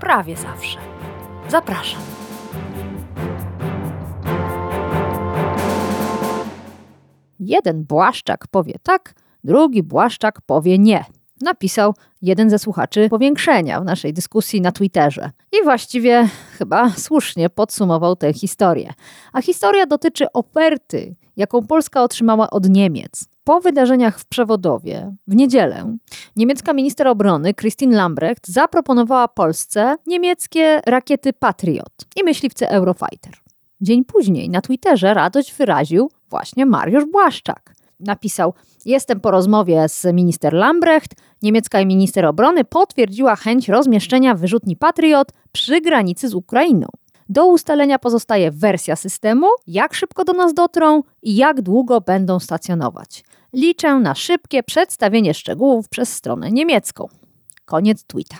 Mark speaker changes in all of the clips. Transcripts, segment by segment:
Speaker 1: prawie zawsze. Zapraszam.
Speaker 2: Jeden błaszczak powie tak, drugi błaszczak powie nie. Napisał jeden ze słuchaczy powiększenia w naszej dyskusji na Twitterze. I właściwie chyba słusznie podsumował tę historię. A historia dotyczy oferty, jaką Polska otrzymała od Niemiec. Po wydarzeniach w Przewodowie w niedzielę niemiecka minister obrony Christine Lambrecht zaproponowała Polsce niemieckie rakiety Patriot i myśliwce Eurofighter. Dzień później na Twitterze radość wyraził właśnie Mariusz Błaszczak. Napisał: Jestem po rozmowie z minister Lambrecht. Niemiecka minister obrony potwierdziła chęć rozmieszczenia wyrzutni Patriot przy granicy z Ukrainą. Do ustalenia pozostaje wersja systemu, jak szybko do nas dotrą i jak długo będą stacjonować. Liczę na szybkie przedstawienie szczegółów przez stronę niemiecką. Koniec tweeta.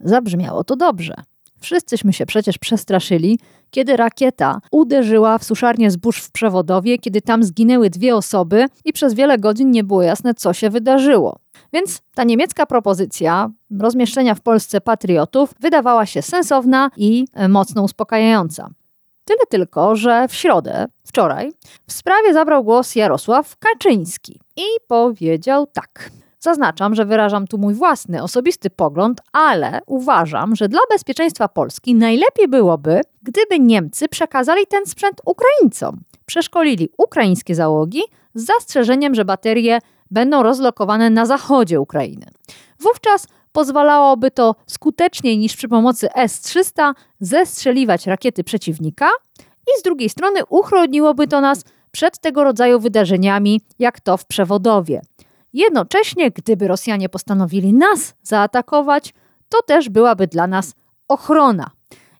Speaker 2: Zabrzmiało to dobrze. Wszyscyśmy się przecież przestraszyli, kiedy rakieta uderzyła w suszarnię zbóż w Przewodowie, kiedy tam zginęły dwie osoby i przez wiele godzin nie było jasne, co się wydarzyło. Więc ta niemiecka propozycja rozmieszczenia w Polsce patriotów wydawała się sensowna i e, mocno uspokajająca. Tyle tylko, że w środę, wczoraj, w sprawie zabrał głos Jarosław Kaczyński i powiedział tak. Zaznaczam, że wyrażam tu mój własny, osobisty pogląd, ale uważam, że dla bezpieczeństwa Polski najlepiej byłoby, gdyby Niemcy przekazali ten sprzęt Ukraińcom. Przeszkolili ukraińskie załogi z zastrzeżeniem, że baterie będą rozlokowane na zachodzie Ukrainy. Wówczas pozwalałoby to skuteczniej niż przy pomocy S-300 zestrzeliwać rakiety przeciwnika i z drugiej strony uchroniłoby to nas przed tego rodzaju wydarzeniami, jak to w przewodowie. Jednocześnie, gdyby Rosjanie postanowili nas zaatakować, to też byłaby dla nas ochrona.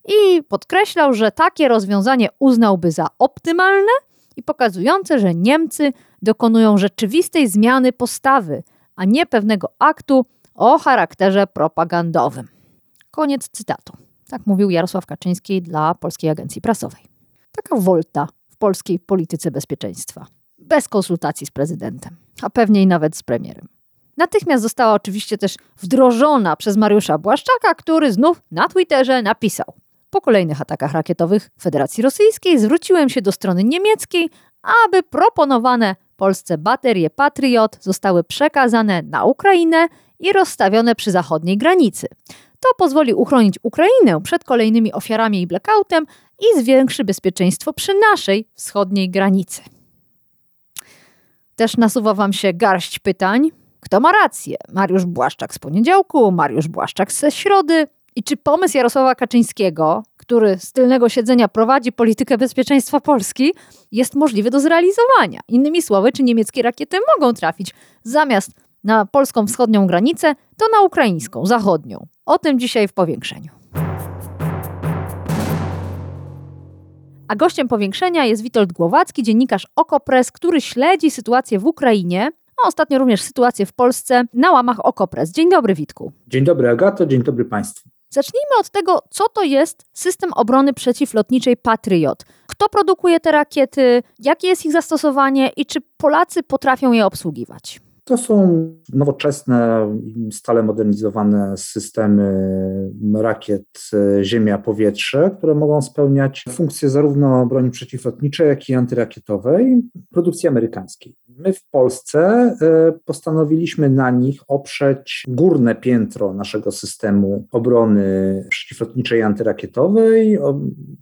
Speaker 2: I podkreślał, że takie rozwiązanie uznałby za optymalne i pokazujące, że Niemcy dokonują rzeczywistej zmiany postawy, a nie pewnego aktu o charakterze propagandowym. Koniec cytatu. Tak mówił Jarosław Kaczyński dla Polskiej Agencji Prasowej. Taka wolta w polskiej polityce bezpieczeństwa. Bez konsultacji z prezydentem, a pewnie i nawet z premierem. Natychmiast została oczywiście też wdrożona przez Mariusza Błaszczaka, który znów na Twitterze napisał: Po kolejnych atakach rakietowych Federacji Rosyjskiej zwróciłem się do strony niemieckiej, aby proponowane Polsce baterie Patriot zostały przekazane na Ukrainę i rozstawione przy zachodniej granicy. To pozwoli uchronić Ukrainę przed kolejnymi ofiarami i blackoutem i zwiększy bezpieczeństwo przy naszej wschodniej granicy. Też nasuwa Wam się garść pytań. Kto ma rację? Mariusz Błaszczak z poniedziałku, Mariusz Błaszczak ze środy? I czy pomysł Jarosława Kaczyńskiego, który z tylnego siedzenia prowadzi politykę bezpieczeństwa Polski, jest możliwy do zrealizowania? Innymi słowy, czy niemieckie rakiety mogą trafić zamiast na polską wschodnią granicę, to na ukraińską, zachodnią. O tym dzisiaj w powiększeniu. A gościem powiększenia jest Witold Głowacki, dziennikarz Okopres, który śledzi sytuację w Ukrainie, a ostatnio również sytuację w Polsce na łamach Okopres. Dzień dobry, Witku.
Speaker 3: Dzień dobry, Agato, dzień dobry Państwu.
Speaker 2: Zacznijmy od tego, co to jest system obrony przeciwlotniczej Patriot. Kto produkuje te rakiety, jakie jest ich zastosowanie i czy Polacy potrafią je obsługiwać?
Speaker 3: To są nowoczesne, stale modernizowane systemy rakiet e, ziemia-powietrze, które mogą spełniać funkcje zarówno broni przeciwlotniczej, jak i antyrakietowej produkcji amerykańskiej. My w Polsce e, postanowiliśmy na nich oprzeć górne piętro naszego systemu obrony przeciwlotniczej i antyrakietowej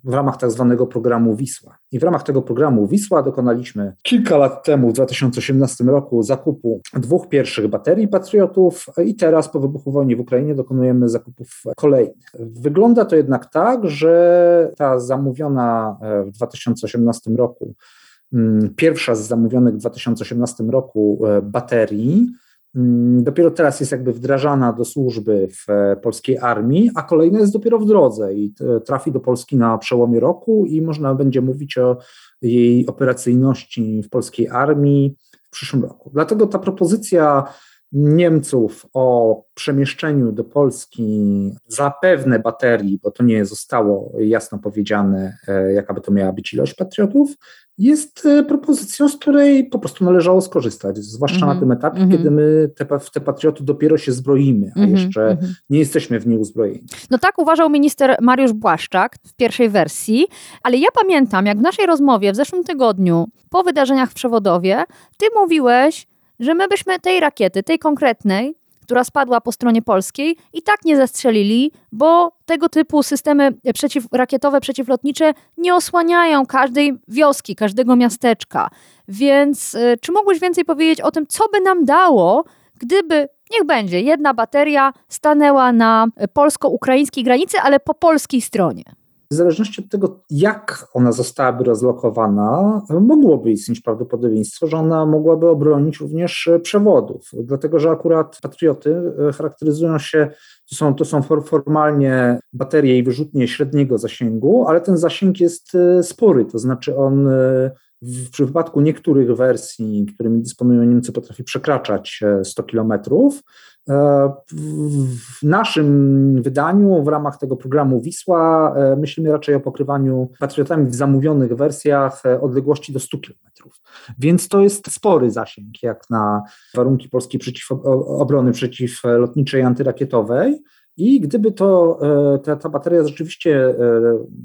Speaker 3: w ramach tak zwanego programu Wisła. I w ramach tego programu Wisła dokonaliśmy kilka lat temu, w 2018 roku, zakupu dwóch pierwszych baterii Patriotów i teraz po wybuchu wojny w Ukrainie dokonujemy zakupów kolejnych. Wygląda to jednak tak, że ta zamówiona e, w 2018 roku, mm, pierwsza z zamówionych w 2018 roku e, baterii, mm, dopiero teraz jest jakby wdrażana do służby w e, polskiej armii, a kolejna jest dopiero w drodze i trafi do Polski na przełomie roku i można będzie mówić o jej operacyjności w polskiej armii w przyszłym roku. Dlatego ta propozycja Niemców o przemieszczeniu do Polski zapewne baterii, bo to nie zostało jasno powiedziane, e, jaka by to miała być ilość patriotów, jest e, propozycją, z której po prostu należało skorzystać, zwłaszcza mm -hmm. na tym etapie, mm -hmm. kiedy my te, w te patrioty dopiero się zbroimy, a mm -hmm. jeszcze mhm. nie jesteśmy w nie uzbrojeni.
Speaker 2: No tak uważał minister Mariusz Błaszczak w pierwszej wersji, ale ja pamiętam, jak w naszej rozmowie w zeszłym tygodniu, po wydarzeniach w Przewodowie, ty mówiłeś, że my byśmy tej rakiety, tej konkretnej, która spadła po stronie polskiej, i tak nie zastrzelili, bo tego typu systemy przeciwrakietowe, przeciwlotnicze nie osłaniają każdej wioski, każdego miasteczka. Więc y, czy mógłbyś więcej powiedzieć o tym, co by nam dało, gdyby, niech będzie, jedna bateria stanęła na polsko-ukraińskiej granicy, ale po polskiej stronie?
Speaker 3: W zależności od tego, jak ona zostałaby rozlokowana, mogłoby istnieć prawdopodobieństwo, że ona mogłaby obronić również przewodów. Dlatego, że akurat patrioty e, charakteryzują się, to są, to są formalnie baterie i wyrzutnie średniego zasięgu, ale ten zasięg jest e, spory, to znaczy on e, w przypadku niektórych wersji, którymi dysponują Niemcy, potrafi przekraczać 100 kilometrów, w naszym wydaniu, w ramach tego programu Wisła, e, myślimy raczej o pokrywaniu patriotami w zamówionych wersjach e, odległości do 100 km. Więc to jest spory zasięg, jak na warunki polskiej przeciw, obrony przeciwlotniczej antyrakietowej. I gdyby to, ta, ta bateria rzeczywiście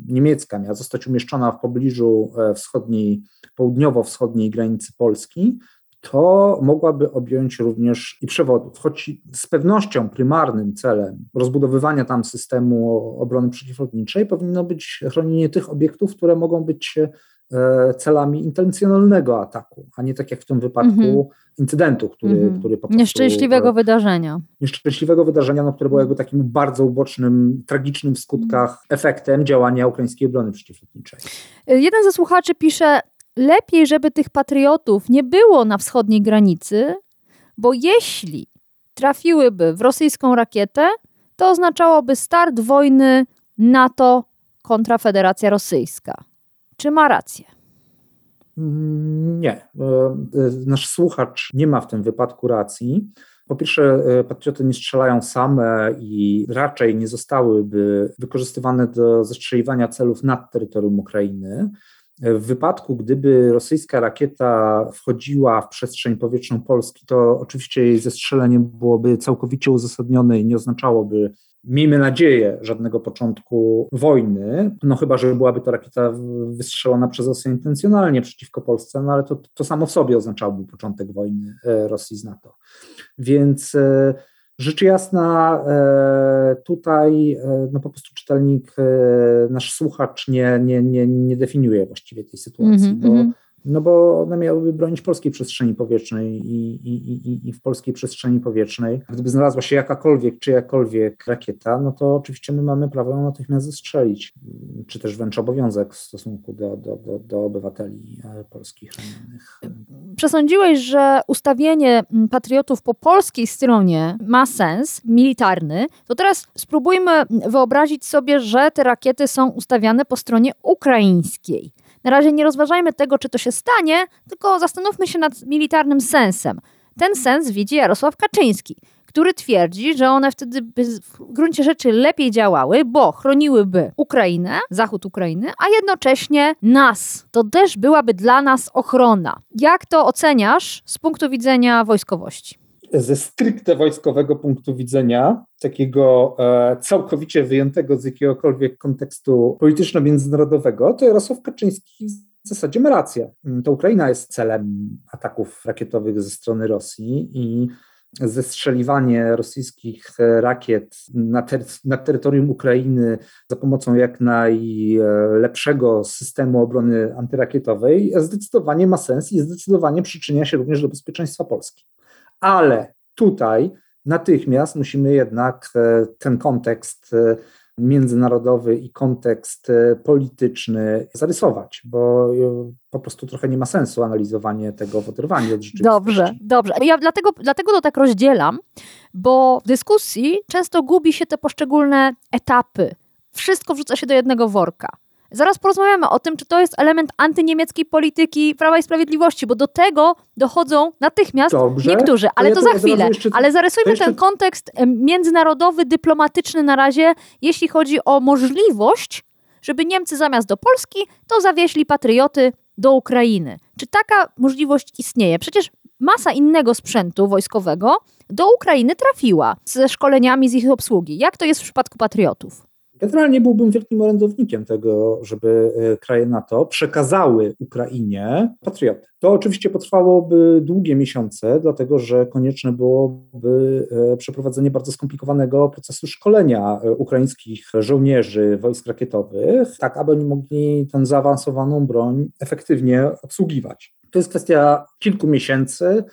Speaker 3: niemiecka miała zostać umieszczona w pobliżu wschodniej, południowo-wschodniej granicy Polski, to mogłaby objąć również i przewodów. Choć z pewnością prymarnym celem rozbudowywania tam systemu obrony przeciwlotniczej powinno być chronienie tych obiektów, które mogą być e, celami intencjonalnego ataku, a nie tak jak w tym wypadku mm -hmm. incydentu, który, mm -hmm. który po
Speaker 2: prostu... Nieszczęśliwego e, wydarzenia.
Speaker 3: Nieszczęśliwego wydarzenia, no, które było jakby takim bardzo ubocznym, tragicznym w skutkach mm. efektem działania ukraińskiej obrony przeciwlotniczej.
Speaker 2: Jeden ze słuchaczy pisze, lepiej, żeby tych patriotów nie było na wschodniej granicy, bo jeśli trafiłyby w rosyjską rakietę, to oznaczałoby start wojny NATO kontra Federacja Rosyjska. Czy ma rację?
Speaker 3: Nie. E, nasz słuchacz nie ma w tym wypadku racji. Po pierwsze, e, patrioty nie strzelają same i raczej nie zostałyby wykorzystywane do zestrzeliwania celów nad terytorium Ukrainy. W wypadku, gdyby rosyjska rakieta wchodziła w przestrzeń powietrzną Polski, to oczywiście jej zestrzelenie byłoby całkowicie uzasadnione i nie oznaczałoby, miejmy nadzieję, żadnego początku wojny. No chyba, że byłaby to rakieta wystrzelona przez Rosję intencjonalnie przeciwko Polsce, no ale to, to samo w sobie oznaczałoby początek wojny e, Rosji z NATO. Więc e, Rzecz jasna, e, tutaj e, no po prostu czytelnik, e, nasz słuchacz nie, nie, nie, nie definiuje właściwie tej sytuacji, mm -hmm, bo mhm. No bo one miałyby bronić polskiej przestrzeni powietrznej i, i, i, i, w polskiej przestrzeni powietrznej. Gdyby znalazła się jakakolwiek czy jakakolwiek rakieta, no to oczywiście my mamy prawo ją natychmiast zestrzelić, czy też wręcz obowiązek w stosunku do, do, do, do obywateli e, polskich ranionych.
Speaker 2: Przesądziłeś, że ustawienie patriotów po polskiej stronie ma sens militarny, to teraz spróbujmy wyobrazić sobie, że te rakiety są ustawiane po stronie ukraińskiej. Na razie nie rozważajmy tego, czy to się stanie, tylko zastanówmy się nad militarnym sensem. Ten sens widzi Jarosław Kaczyński, który twierdzi, że one wtedy by w gruncie rzeczy lepiej działały, bo chroniłyby Ukrainę, zachód Ukrainy, a jednocześnie nas. To też byłaby dla nas ochrona. Jak to oceniasz z punktu widzenia wojskowości?
Speaker 3: Ze stricte wojskowego punktu widzenia, takiego e, całkowicie wyjętego z jakiegokolwiek kontekstu polityczno-międzynarodowego, to Jarosław Kaczyński w zasadzie ma rację. To Ukraina jest celem ataków rakietowych ze strony Rosji i zestrzeliwanie rosyjskich rakiet na, ter na, terytorium Ukrainy za pomocą jak najlepszego systemu obrony antyrakietowej zdecydowanie ma sens i zdecydowanie przyczynia się również do bezpieczeństwa Polski ale tutaj natychmiast musimy jednak e, ten kontekst e, międzynarodowy i kontekst polityczny zarysować, bo po prostu trochę nie ma sensu analizowanie tego w oderwaniu od rzeczywistości.
Speaker 2: Dobrze, dobrze. Ja dlatego, dlatego to tak rozdzielam, bo w dyskusji często gubi się te poszczególne etapy. Wszystko wrzuca się do jednego worka. Zaraz porozmawiamy o tym, czy to jest element antyniemieckiej polityki Prawa i Sprawiedliwości, bo do tego dochodzą natychmiast
Speaker 3: Dobrze.
Speaker 2: niektórzy, ale
Speaker 3: ja
Speaker 2: to,
Speaker 3: to
Speaker 2: za chwilę.
Speaker 3: jeszcze-
Speaker 2: ale zarysujmy
Speaker 3: jeszcze-
Speaker 2: ten kontekst międzynarodowy, dyplomatyczny na razie, jeśli chodzi o możliwość, żeby Niemcy zamiast do Polski, to zawieźli patrioty do Ukrainy. Czy taka możliwość istnieje? Przecież masa innego sprzętu wojskowego do Ukrainy trafiła ze szkoleniami z ich obsługi. Jak to jest w przypadku patriotów?
Speaker 3: Generalnie byłbym wielkim orędownikiem tego, żeby e, kraje NATO przekazały Ukrainie patrioty. To oczywiście potrwałoby długie miesiące, dlatego że konieczne byłoby e, przeprowadzenie bardzo skomplikowanego procesu szkolenia e, ukraińskich żołnierzy wojsk rakietowych, tak aby oni mogli tę zaawansowaną broń efektywnie obsługiwać. To jest kwestia kilku miesięcy.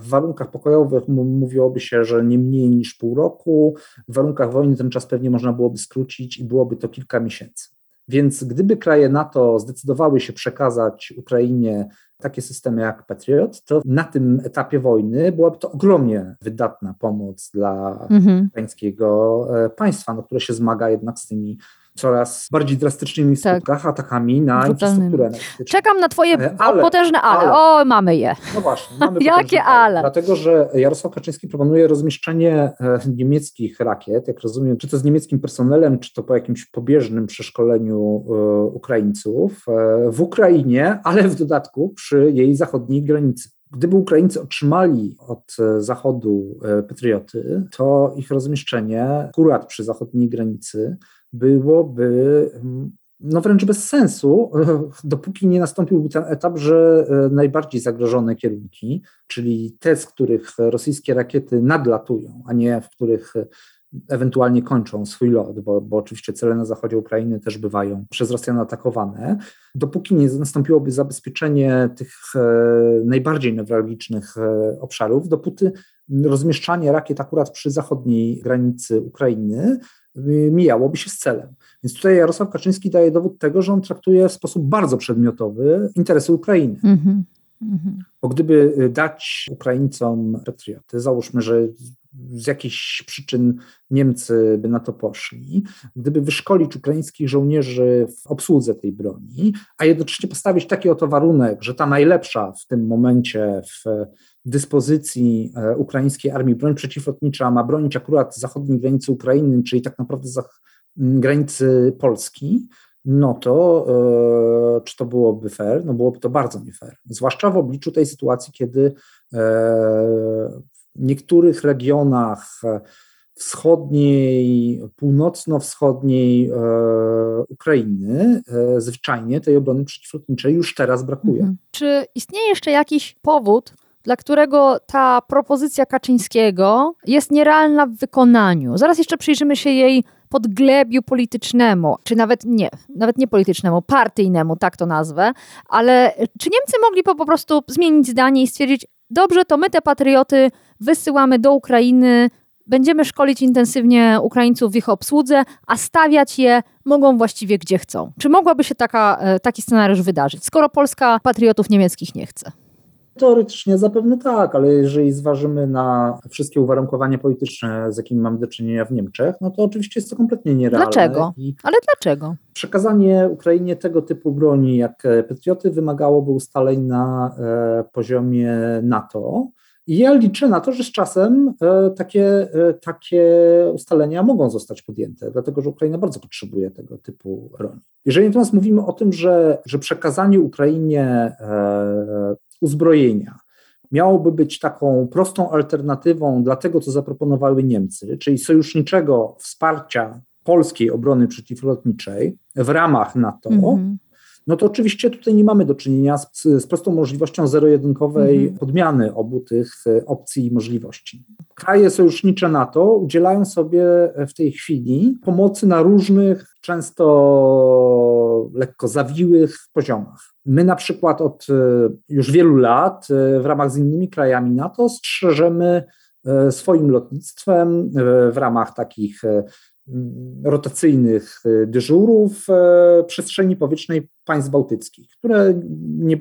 Speaker 3: W warunkach pokojowych mówiłoby się, że nie mniej niż pół roku. W warunkach wojny ten czas pewnie można byłoby skrócić i byłoby to kilka miesięcy. Więc gdyby kraje NATO zdecydowały się przekazać Ukrainie takie systemy jak Patriot, to na tym etapie wojny byłaby to ogromnie wydatna pomoc dla
Speaker 2: Mhm.
Speaker 3: ukraińskiego e, państwa, no, które się zmaga jednak z tymi coraz bardziej drastycznymi
Speaker 2: Tak.
Speaker 3: skutkach atakami na
Speaker 2: Brutalnymi.
Speaker 3: infrastrukturę energetyczną.
Speaker 2: Czekam na twoje
Speaker 3: E, ale-
Speaker 2: potężne ale.
Speaker 3: ale.
Speaker 2: O, mamy je.
Speaker 3: No właśnie. Mamy
Speaker 2: Jakie
Speaker 3: potężne
Speaker 2: ale?
Speaker 3: Dlatego, że Jarosław Kaczyński proponuje rozmieszczenie e, niemieckich rakiet, jak rozumiem, czy to z niemieckim personelem, czy to po jakimś pobieżnym przeszkoleniu e, Ukraińców w Ukrainie, ale w dodatku przy jej zachodniej granicy. Gdyby Ukraińcy otrzymali od Zachodu patrioty, to ich rozmieszczenie akurat przy zachodniej granicy byłoby mm, no wręcz bez sensu, dopóki nie nastąpiłby ten etap, że e, najbardziej zagrożone kierunki, czyli te, z których rosyjskie rakiety nadlatują, a nie w których e, ewentualnie kończą swój lot, bo, bo oczywiście cele na zachodzie Ukrainy też bywają przez Rosjan atakowane. Dopóki nie nastąpiłoby zabezpieczenie tych e, najbardziej newralgicznych obszarów, dopóty rozmieszczanie rakiet akurat przy zachodniej granicy Ukrainy mijałoby się z celem. Więc tutaj Jarosław Kaczyński daje dowód tego, że on traktuje w sposób bardzo przedmiotowy interesy Ukrainy.
Speaker 2: Mhm. Mhm.
Speaker 3: Bo gdyby y, dać Ukraińcom patrioty, załóżmy, że z jakichś przyczyn Niemcy by na to poszli, gdyby wyszkolić ukraińskich żołnierzy w obsłudze tej broni, a jednocześnie postawić taki oto warunek, że ta najlepsza w tym momencie w dyspozycji e, ukraińskiej armii broń przeciwlotnicza ma bronić akurat zachodniej granicy Ukrainy, czyli tak naprawdę granicy Polski, no to e, czy to byłoby fair? No byłoby to bardzo nie fair. Zwłaszcza w obliczu tej sytuacji, kiedy e, niektórych regionach e, wschodniej, północno-wschodniej e, Ukrainy e, zwyczajnie tej obrony przeciwlotniczej już teraz brakuje.
Speaker 2: Mhm. Czy istnieje jeszcze jakiś powód, dla którego ta propozycja Kaczyńskiego jest nierealna w wykonaniu? Zaraz jeszcze przyjrzymy się jej podglebiu politycznemu, czy nawet nie, nawet nie politycznemu, partyjnemu, tak to nazwę, ale czy Niemcy mogli po, po prostu zmienić zdanie i stwierdzić, dobrze, to my te patrioty wysyłamy do Ukrainy, będziemy szkolić intensywnie Ukraińców w ich obsłudze, a stawiać je mogą właściwie gdzie chcą. Czy mogłaby się taka, e, taki scenariusz wydarzyć, skoro Polska patriotów niemieckich nie chce?
Speaker 3: Teoretycznie zapewne tak, ale jeżeli zważymy na wszystkie uwarunkowania polityczne, z jakimi mamy do czynienia w Niemczech, no to oczywiście jest to kompletnie nierealne.
Speaker 2: Dlaczego? Ale dlaczego?
Speaker 3: przekazanie Ukrainie tego typu broni jak e, Patrioty wymagałoby ustaleń na e, poziomie NATO. I ja liczę na to, że z czasem e, takie, e, takie ustalenia mogą zostać podjęte, dlatego że Ukraina bardzo potrzebuje tego typu broni. Jeżeli natomiast mówimy o tym, że, że przekazanie Ukrainie e, uzbrojenia miałoby być taką prostą alternatywą dla tego, co zaproponowały Niemcy, czyli sojuszniczego wsparcia polskiej obrony przeciwlotniczej w ramach NATO,
Speaker 2: Mhm.
Speaker 3: No to oczywiście tutaj nie mamy do czynienia z, z prostą możliwością zero-jedynkowej
Speaker 2: Mhm.
Speaker 3: podmiany obu tych e, opcji i możliwości. Kraje sojusznicze NATO udzielają sobie w tej chwili pomocy na różnych, często lekko zawiłych poziomach. My na przykład od e, już wielu lat e, w ramach z innymi krajami NATO strzeżemy e, swoim lotnictwem e, w ramach takich e, rotacyjnych dyżurów przestrzeni powietrznej państw bałtyckich, które nie,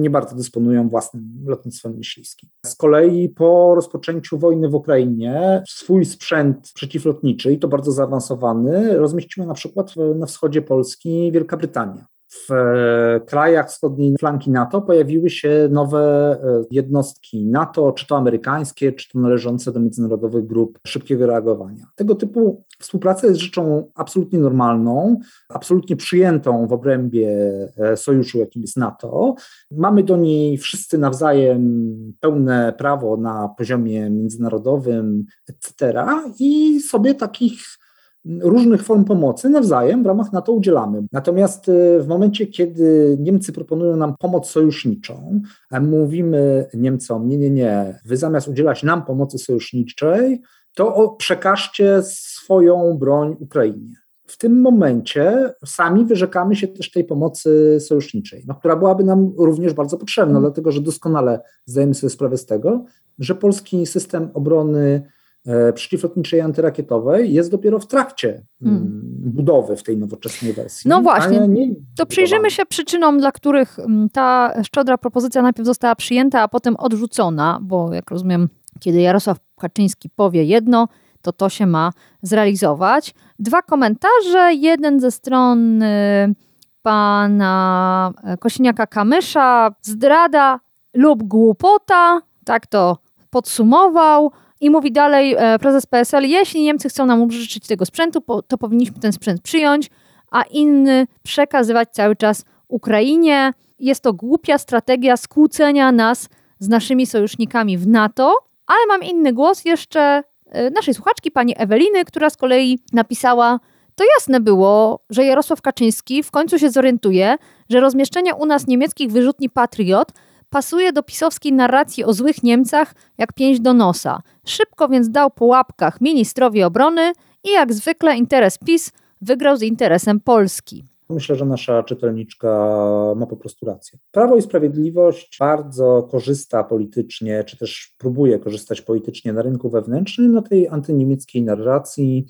Speaker 3: nie bardzo dysponują własnym lotnictwem myśliwskim. Z kolei po rozpoczęciu wojny w Ukrainie swój sprzęt przeciwlotniczy, i to bardzo zaawansowany, rozmieściła na przykład na wschodzie Polski Wielka Brytania w e, krajach wschodniej flanki NATO pojawiły się nowe e, jednostki NATO, czy to amerykańskie, czy to należące do międzynarodowych grup szybkiego reagowania. Tego typu współpraca jest rzeczą absolutnie normalną, absolutnie przyjętą w obrębie e, sojuszu, jakim jest NATO. Mamy do niej wszyscy nawzajem pełne prawo na poziomie międzynarodowym, etc. I sobie takich różnych form pomocy nawzajem w ramach NATO udzielamy. Natomiast y, w momencie, kiedy Niemcy proponują nam pomoc sojuszniczą, a mówimy Niemcom, nie, nie, nie, wy zamiast udzielać nam pomocy sojuszniczej, to przekażcie swoją broń Ukrainie. W tym momencie sami wyrzekamy się też tej pomocy sojuszniczej, no, która byłaby nam również bardzo potrzebna, hmm. dlatego że doskonale zdajemy sobie sprawę z tego, że polski system obrony przeciwlotniczej antyrakietowej jest dopiero w trakcie mm, hmm. budowy w tej nowoczesnej wersji.
Speaker 2: No właśnie, to przyjrzymy się przyczynom, dla których mm, ta szczodra propozycja najpierw została przyjęta, a potem odrzucona, bo jak rozumiem, kiedy Jarosław Kaczyński powie jedno, to to się ma zrealizować. Dwa komentarze, jeden ze strony pana Kosiniaka-Kamysza, zdrada lub głupota, tak to podsumował. I mówi dalej e, prezes PSL, jeśli Niemcy chcą nam użyczyć tego sprzętu, to powinniśmy ten sprzęt przyjąć, a inny przekazywać cały czas Ukrainie. Jest to głupia strategia skłócenia nas z naszymi sojusznikami w NATO, ale mam inny głos jeszcze e, naszej słuchaczki, pani Eweliny, która z kolei napisała, to jasne było, że Jarosław Kaczyński w końcu się zorientuje, że rozmieszczenie u nas niemieckich wyrzutni Patriot pasuje do pisowskiej narracji o złych Niemcach jak pięść do nosa. Szybko więc dał po łapkach ministrowi obrony i jak zwykle interes PiS wygrał z interesem Polski.
Speaker 3: Myślę, że nasza czytelniczka ma po prostu rację. Prawo i Sprawiedliwość bardzo korzysta politycznie, czy też próbuje korzystać politycznie na rynku wewnętrznym na tej antyniemieckiej narracji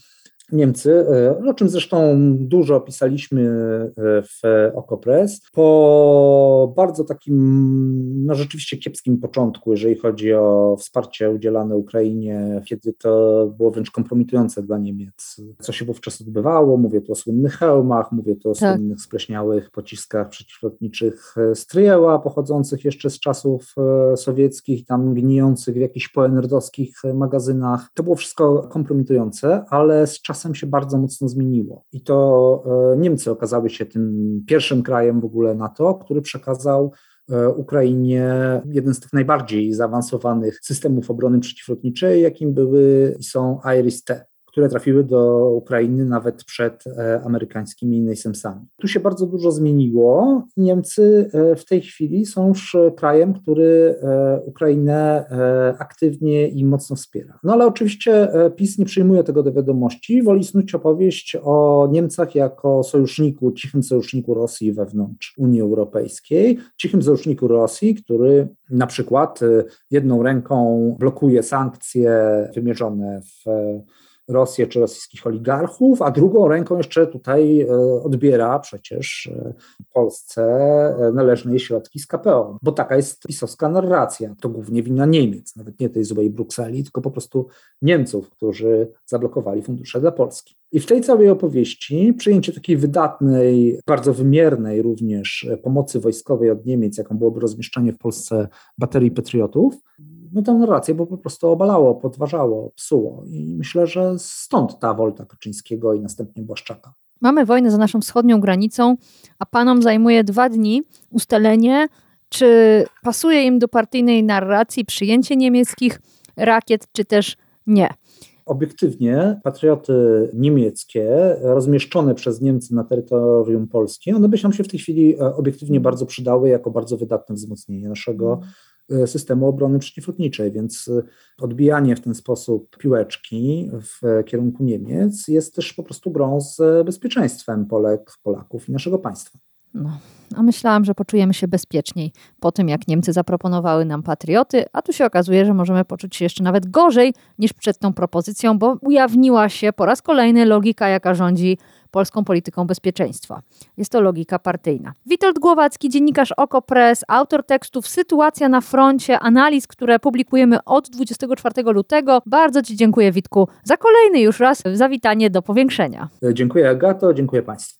Speaker 3: Niemcy, e, o czym zresztą dużo pisaliśmy e, w Okopres, po bardzo takim, no rzeczywiście kiepskim początku, jeżeli chodzi o wsparcie udzielane Ukrainie, kiedy to było wręcz kompromitujące dla Niemiec, co się wówczas odbywało. Mówię tu o słynnych hełmach, mówię tu o tak. słynnych spleśniałych pociskach przeciwlotniczych Stryjeła, pochodzących jeszcze z czasów e, sowieckich, tam gnijących w jakichś poenerdowskich magazynach. To było wszystko kompromitujące, ale z czasem czasem się bardzo mocno zmieniło. I to e, Niemcy okazały się tym pierwszym krajem w ogóle NATO, który przekazał e, Ukrainie jeden z tych najbardziej zaawansowanych systemów obrony przeciwlotniczej, jakim były i są IRIS-T które trafiły do Ukrainy nawet przed e, amerykańskimi NASAMSami. Tu się bardzo dużo zmieniło. Niemcy e, w tej chwili są już krajem, który e, Ukrainę aktywnie i mocno wspiera. No ale oczywiście PiS nie przyjmuje tego do wiadomości, woli snuć opowieść o Niemcach jako sojuszniku, cichym sojuszniku Rosji wewnątrz Unii Europejskiej, cichym sojuszniku Rosji, który na przykład jedną ręką blokuje sankcje wymierzone w Rosję czy rosyjskich oligarchów, a drugą ręką jeszcze tutaj e, odbiera przecież e, Polsce e, należne jej środki z KPO, bo taka jest pisowska narracja. To głównie wina Niemiec, nawet nie tej złej Brukseli, tylko po prostu Niemców, którzy zablokowali fundusze dla Polski. I w tej całej opowieści przyjęcie takiej wydatnej, bardzo wymiernej również pomocy wojskowej od Niemiec, jaką byłoby rozmieszczanie w Polsce baterii patriotów, no tę narrację bo po prostu obalało, podważało, psuło. I myślę, że stąd ta wolta Kaczyńskiego i następnie Błaszczaka.
Speaker 2: Mamy wojnę za naszą wschodnią granicą, a panom zajmuje dwa dni ustalenie, czy pasuje im do partyjnej narracji przyjęcie niemieckich rakiet, czy też nie.
Speaker 3: Obiektywnie patrioty niemieckie rozmieszczone przez Niemcy na terytorium Polski, one by się w tej chwili e, obiektywnie bardzo przydały jako bardzo wydatne wzmocnienie naszego. E, systemu obrony przeciwlotniczej, więc e, odbijanie w ten sposób piłeczki w kierunku Niemiec jest też po prostu grą z bezpieczeństwem Polek, Polaków i naszego państwa.
Speaker 2: No, a myślałam, że poczujemy się bezpieczniej po tym, jak Niemcy zaproponowały nam patrioty, a tu się okazuje, że możemy poczuć się jeszcze nawet gorzej niż przed tą propozycją, bo ujawniła się po raz kolejny logika, jaka rządzi polską polityką bezpieczeństwa. Jest to logika partyjna. Witold Głowacki, dziennikarz OKO.press, autor tekstów Sytuacja na froncie, analiz, które publikujemy od 24 lutego. Bardzo Ci dziękuję, Witku, za kolejny już raz zawitanie do powiększenia.
Speaker 3: Dziękuję Agato, dziękuję Państwu.